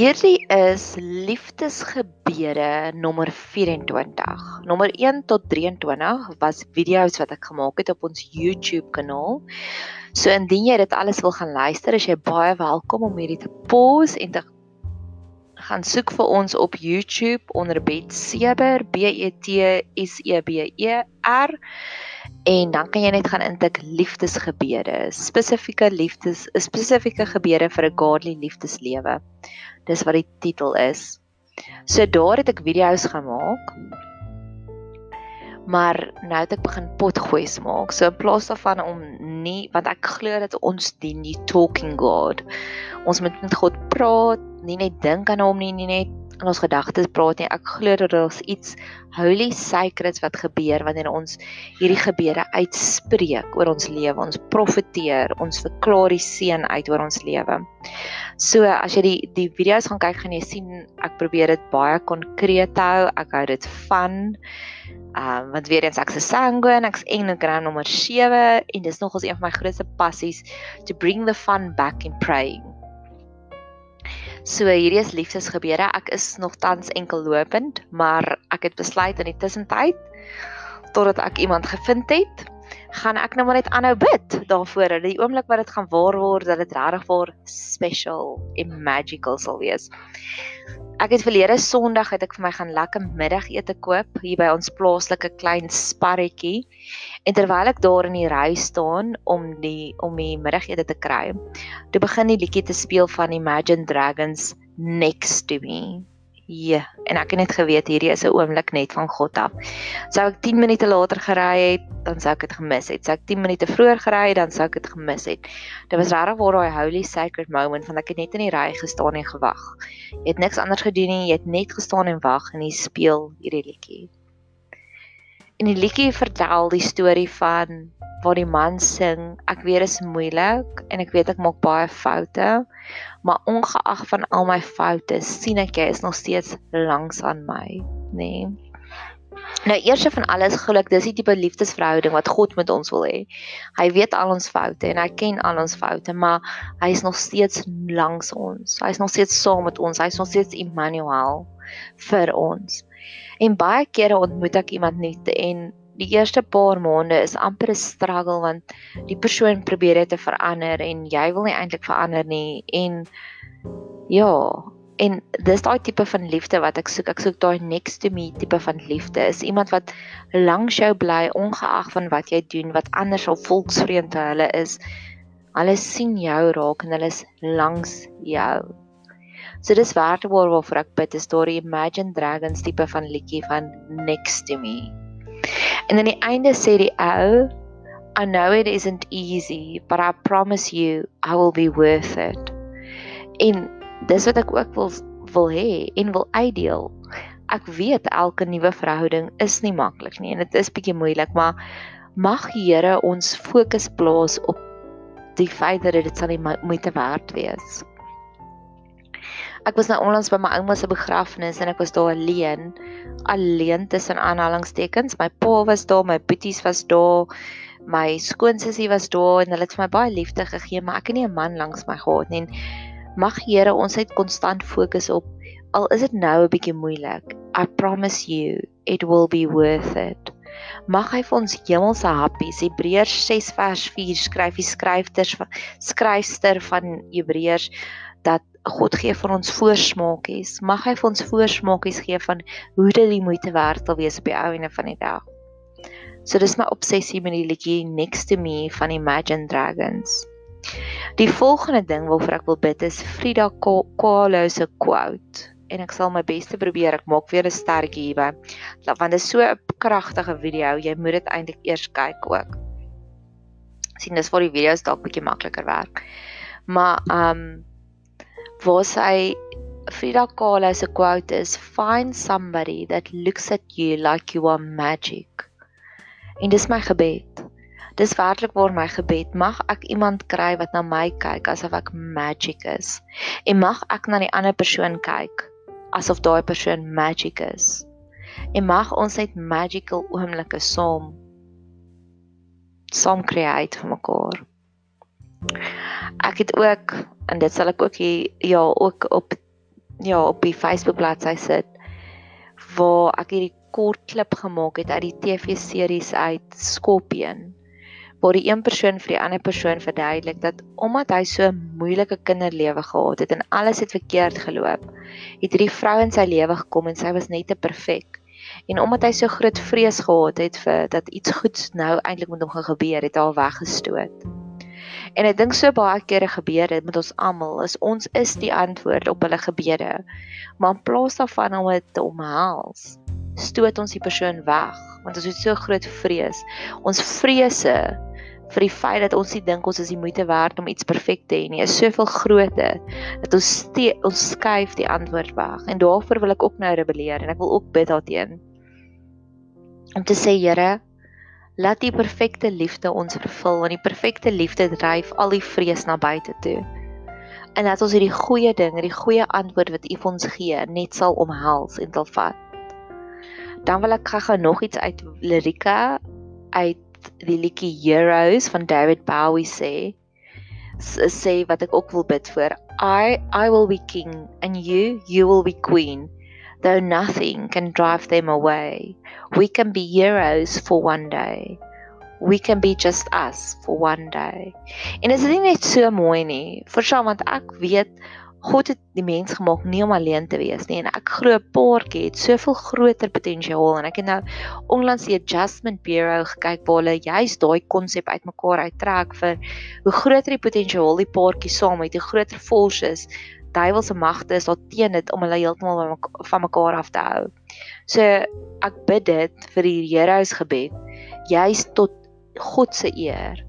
Hierdie is liefdesgebede nommer 24. Nommer 1 tot 23 was video's wat ek gemaak het op ons YouTube kanaal. So indien jy dit alles wil gaan luister, is jy baie welkom om hierdie te pause en te gaan soek vir ons op YouTube onder Bet Seber B E T S E B E R en dan kan jy net gaan intik liefdesgebede, spesifieke liefdes, spesifieke gebede vir 'n godly liefdeslewe. Dis wat die titel is. So daar het ek video's gemaak. Maar nou het ek begin potgooi maak. So in plaas daarvan om nie want ek glo dat ons dien die talking God. Ons moet met God praat, nie net dink aan hom nie, nie net in ons gedagtes praat nie. Ek glo dat daar iets holy sacred wat gebeur wanneer ons hierdie gebede uitspreek oor ons lewe. Ons profeteer, ons verklaar die seën uit oor ons lewe. So as jy die die video's gaan kyk, gaan jy sien ek probeer dit baie konkreet hou. Ek hou dit van Ehm um, want weer eens ek's 'n sanguine, ek's enneagram nommer 7 en dis nogals een van my grootste passies to bring the fun back in praying. So hierdie is liefdesgebede. Ek is nog tans enkel lopend, maar ek het besluit in die tussentyd totdat ek iemand gevind het, gaan ek nou maar net aanhou bid daarvoor dat die oomblik wat dit gaan waar word, dat dit regtig vir special en magical sal wees. Ek het verlede Sondag het ek vir my gaan lekker middagete koop hier by ons plaaslike klein sparretjie. En terwyl ek daar in die ry staan om die om die middagete te kry, toe begin die liedjie te speel van Imagine Dragons Next to Me. Ja, en ek het net geweet hierdie is 'n oomblik net van God af. Sou ek 10 minute later gery het, dan sou ek dit gemis het. Sou ek 10 minute vroeër gery het, dan sou ek dit gemis het. Dit was regtig waar daai holy sacred moment van ek het net in die ry gestaan en gewag. Jy het niks anders gedoen nie, jy het net gestaan en wag en jy speel hierdie liedjie. En die liedjie vertel die storie van waar die man sing, ek weet dit is moeilik en ek weet ek maak baie foute, maar ongeag van al my foute, sien ek jy is nog steeds langs aan my, nê? Nee. Nou eers van alles geluk, dis die tipe liefdesverhouding wat God met ons wil hê. Hy weet al ons foute en hy ken al ons foute, maar hy is nog steeds langs ons. Hy is nog steeds saam met ons. Hy is nog steeds Immanuel vir ons. En baie kere ontmoet ek iemand nuut en die eerste paar maande is amper 'n struggle want die persoon probeer dit te verander en jy wil nie eintlik verander nie. En ja en dis daai tipe van liefde wat ek soek. Ek soek daai next to me tipe van liefde. Is iemand wat langs jou bly ongeag van wat jy doen wat anders al volksvreemd hulle is. Hulle sien jou raak en hulle is langs jou So dis waardebaar waarvoor ek bid is daai Imagine Dragons tipe van liedjie van Next to Me. En aan die einde sê die ou, I know it isn't easy, but I promise you I will be worth it. En dis wat ek ook wil wil hê en wil uitdeel. Ek weet elke nuwe verhouding is nie maklik nie en dit is bietjie moeilik, maar mag die Here ons fokus plaas op die feit dat dit sal nie moeite werd wees. Ek was nou onlangs by my ouma se begrafnis en ek was daar alleen, alleen tussen aanhalingstekens. My pa was daar, my boeties was daar, my skoonsussie was daar en hulle het vir my baie liefde gegee, maar ek het nie 'n man langs my gehad nie. Mag Here ons net konstant fokus op al is dit nou 'n bietjie moeilik. I promise you it will be worth it. Mag hy vir ons hemelse happies. Hebreërs 6 vers 4 skryf die skryfters skryfster van Hebreërs dat God gee vir ons voorsmaakies. Mag hy vir ons voorsmaakies gee van hoe dit die moeite werd sal wees op die ou ene van die dag. So dis my obsessie met die liedjie Next to Me van Imagine Dragons. Die volgende ding waarvoor ek wil bid is Frida Kahlo se quote en ek sal my bes te probeer. Ek maak weer 'n stertjie hierby. Want dit is so 'n kragtige video. Jy moet dit eintlik eers kyk ook. sien dis vir die video's dalk bietjie makliker werk. Maar ehm um, waar sy Frida Kahlo se quote is find somebody that looks at you like you are magic. En dis my gebed. Dis werklik waar my gebed mag ek iemand kry wat na my kyk asof ek magic is. En mag ek na die ander persoon kyk asof daai persoon magic is. En mag ons net magical oomblikke saam saam create vir mekaar. Ek het ook en dit sal ek ook hier ja ook op ja, op die Facebook bladsy sit waar ek hierdie kort klip gemaak het uit die TV-series uit Scorpion waar die een persoon vir die ander persoon verduidelik dat omdat hy so 'n moeilike kinderlewe gehad het en alles het verkeerd geloop, het hierdie vrou in sy lewe gekom en sy was net te perfek. En omdat hy so groot vrees gehad het vir dat iets goeds nou eintlik met hom gaan gebeur, het haar weggestoot. En ek dink so baie kere gebeur dit met ons almal, is ons is die antwoord op hulle gebede. Maar in plaas daarvan om dit te omhels, stoot ons die persoon weg want ons het so groot vrees. Ons vrese vir die feit dat ons nie dink ons is die moeite werd om iets perfek te hê nie, is soveel groter dat ons stee, ons skuif die antwoord weg. En daarvoor wil ek ook nou rebelleer en ek wil ook bid daarteen. Om te sê Here, laat die perfekte liefde ons vervul want die perfekte liefde dryf al die vrees na buite toe. En laat ons hierdie goeie ding, hierdie goeie antwoord wat U vir ons gee, net sal omhels en sal vat. Dan wil ek gou nog iets uit lirieke uit die liedjie Heroes van David Bowie sê sê wat ek ook wil bid vir I I will be king and you you will be queen though nothing can drive them away we can be heroes for one day. We can be just us for one day. En is dit net so mooi nie verstaan want ek weet God het die mens gemaak nie om alleen te wees nie en ek glo 'n paartjie het soveel groter potensiaal en ek het nou onlangs die Adjustment Bureau gekyk waar hulle juist daai konsep uitmekaar uittrek vir hoe groter die potensiaal die paartjie saam het, hoe groter forces duiwelse magte is daar teen dit om hulle heeltemal van mekaar af te hou. So ek bid dit vir die Heroes gebed juist tot God se eer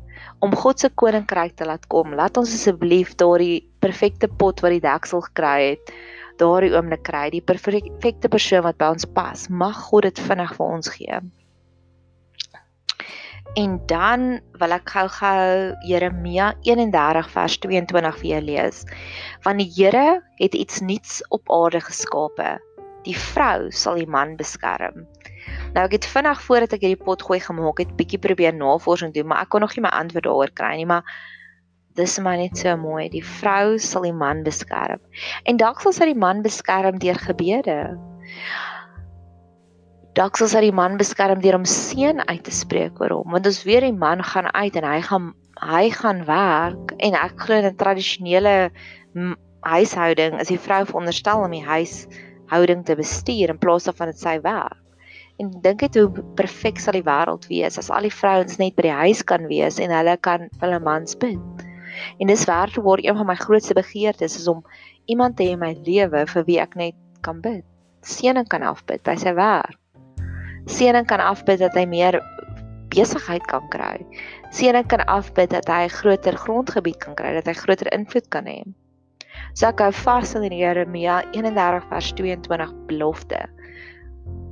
om God se koninkryk te laat kom. Laat ons asseblief daardie perfekte pot wat die deksel gekry het, daardie oomblik kry, die perfekte persoon wat by ons pas. Mag God dit vinnig vir ons gee. En dan wil ek gou-gou Jeremia 31 vers 22 vir jou lees. Want die Here het iets nuuts op aarde geskape. Die vrou sal die man beskerm. Nou ek het vinnig voordat ek hierdie pot gooi gemaak het, bietjie probeer navorsing doen, maar ek kon nog nie my antwoord daaroor kry nie, maar dis maar net so mooi. Die vrou sal die man beskerm. En dalk sal sy die man beskerm deur gebede. Dalk sal sy die man beskerm deur om seën uit te spreek oor hom, want ons weet die man gaan uit en hy gaan hy gaan werk en ek glo in 'n tradisionele huishouding is die vrou veronderstel om die huishouding te bestuur in plaas daarvan dit sy werk. En dink net hoe perfek sal die wêreld wees as al die vrouens net by die huis kan wees en hulle kan vir hulle mans bid. En dis werklik waar een van my grootste begeertes is om iemand te hê in my lewe vir wie ek net kan bid. Seëning kan afbid by sy werk. Seëning kan afbid dat hy meer besigheid kan kry. Seëning kan afbid dat hy groter grondgebied kan kry, dat hy groter invloed kan hê. So ek hou vas in Jeremia 31 vers 22 belofte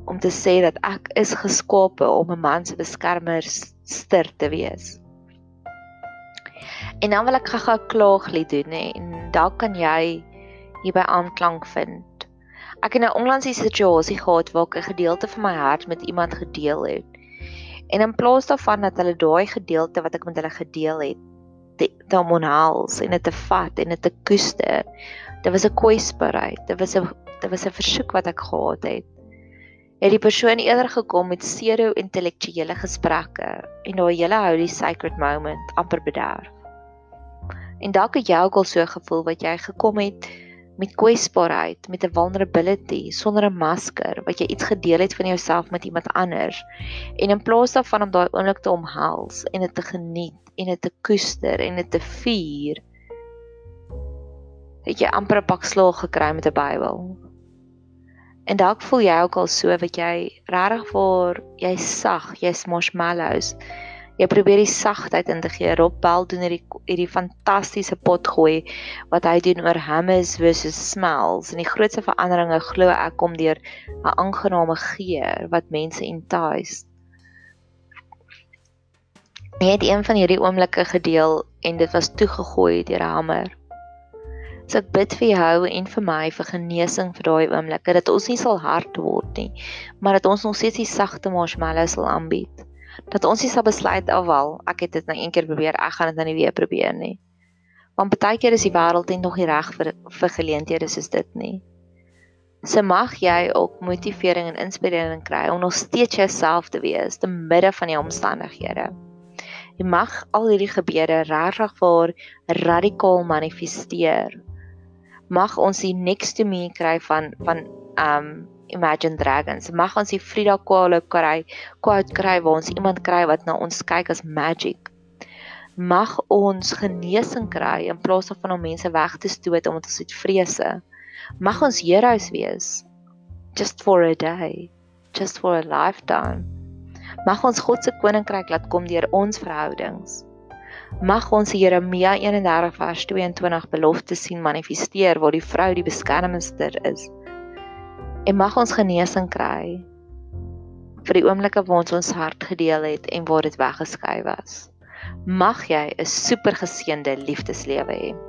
om te sê dat ek is geskape om 'n man se beskermer ster te wees. En dan wil ek 'n klaaglied doen hè en dalk kan jy hierby aanklank vind. Ek het nou onlangs 'n situasie gehad waar ek 'n gedeelte van my hart met iemand gedeel het. En in plaas daarvan dat hulle daai gedeelte wat ek met hulle gedeel het, te omhels en dit te vat en dit te koester. Dit was 'n kwesbaarheid. Dit was 'n dit was 'n versoek wat ek gehad het het die persoon eerder gekom met pseudo-intellektuele gesprekke en daai hele holy sacred moment amper bederf. En dalk het jy ook al so gevoel wat jy gekom het met kwesbaarheid, met 'n vulnerability, sonder 'n masker, wat jy iets gedeel het van jouself met iemand anders. En in plaas daarvan om daai oomblik te omhels en dit te geniet en dit te koester en dit te vier, het jy amper 'n pak slaag gekry met 'n Bybel. En dalk voel jy ook al so wat jy regtig vir jy sag, jy's marshmallows. Jy probeer die sagtheid in te gee. Rob Bell doen hierdie hierdie fantastiese pot gooi wat hy doen oor hummus versus smells. En die grootste veranderinge glo ek kom deur 'n aangename geur wat mense entice. Hy het een van hierdie oomblikke gedeel en dit was toegegooi deur 'n hamer. So ek bid vir jou en vir my vir genesing vir daai oomblikke dat ons nie sal hard word nie, maar dat ons nog steeds die sagte marshmallows sal aanbied. Dat ons nie sal besluit oh, ek het dit nou een keer probeer, ek gaan dit nou nie weer probeer nie. Want baie keer is die wêreld net nog nie reg vir vir geleenthede soos dit nie. So mag jy ook motivering en inspirering kry om nog steeds jouself te wees te midde van die omstandighede. Jy mag al hierdie gebeure regtig vir radikaal manifesteer. Mag ons die next to me kry van van um Imagine Dragons. Mag ons die Frida Kahlo kry, quote kry waar ons iemand kry wat na ons kyk as magic. Mag ons genesing kry in plaas van om mense weg te stoot omdat ons het vrese. Mag ons heroes wees just for a day, just for a lifetime. Mag ons God se koninkryk laat kom deur ons verhoudings. Mag ons Jeremia 31 vers 22 belofte sien manifesteer waar die vrou die beskermster is en mag ons genesing kry vir die oomblikke waar ons ons hart gedeel het en waar dit weggeskryf was. Mag jy 'n supergeseënde liefdeslewe hê.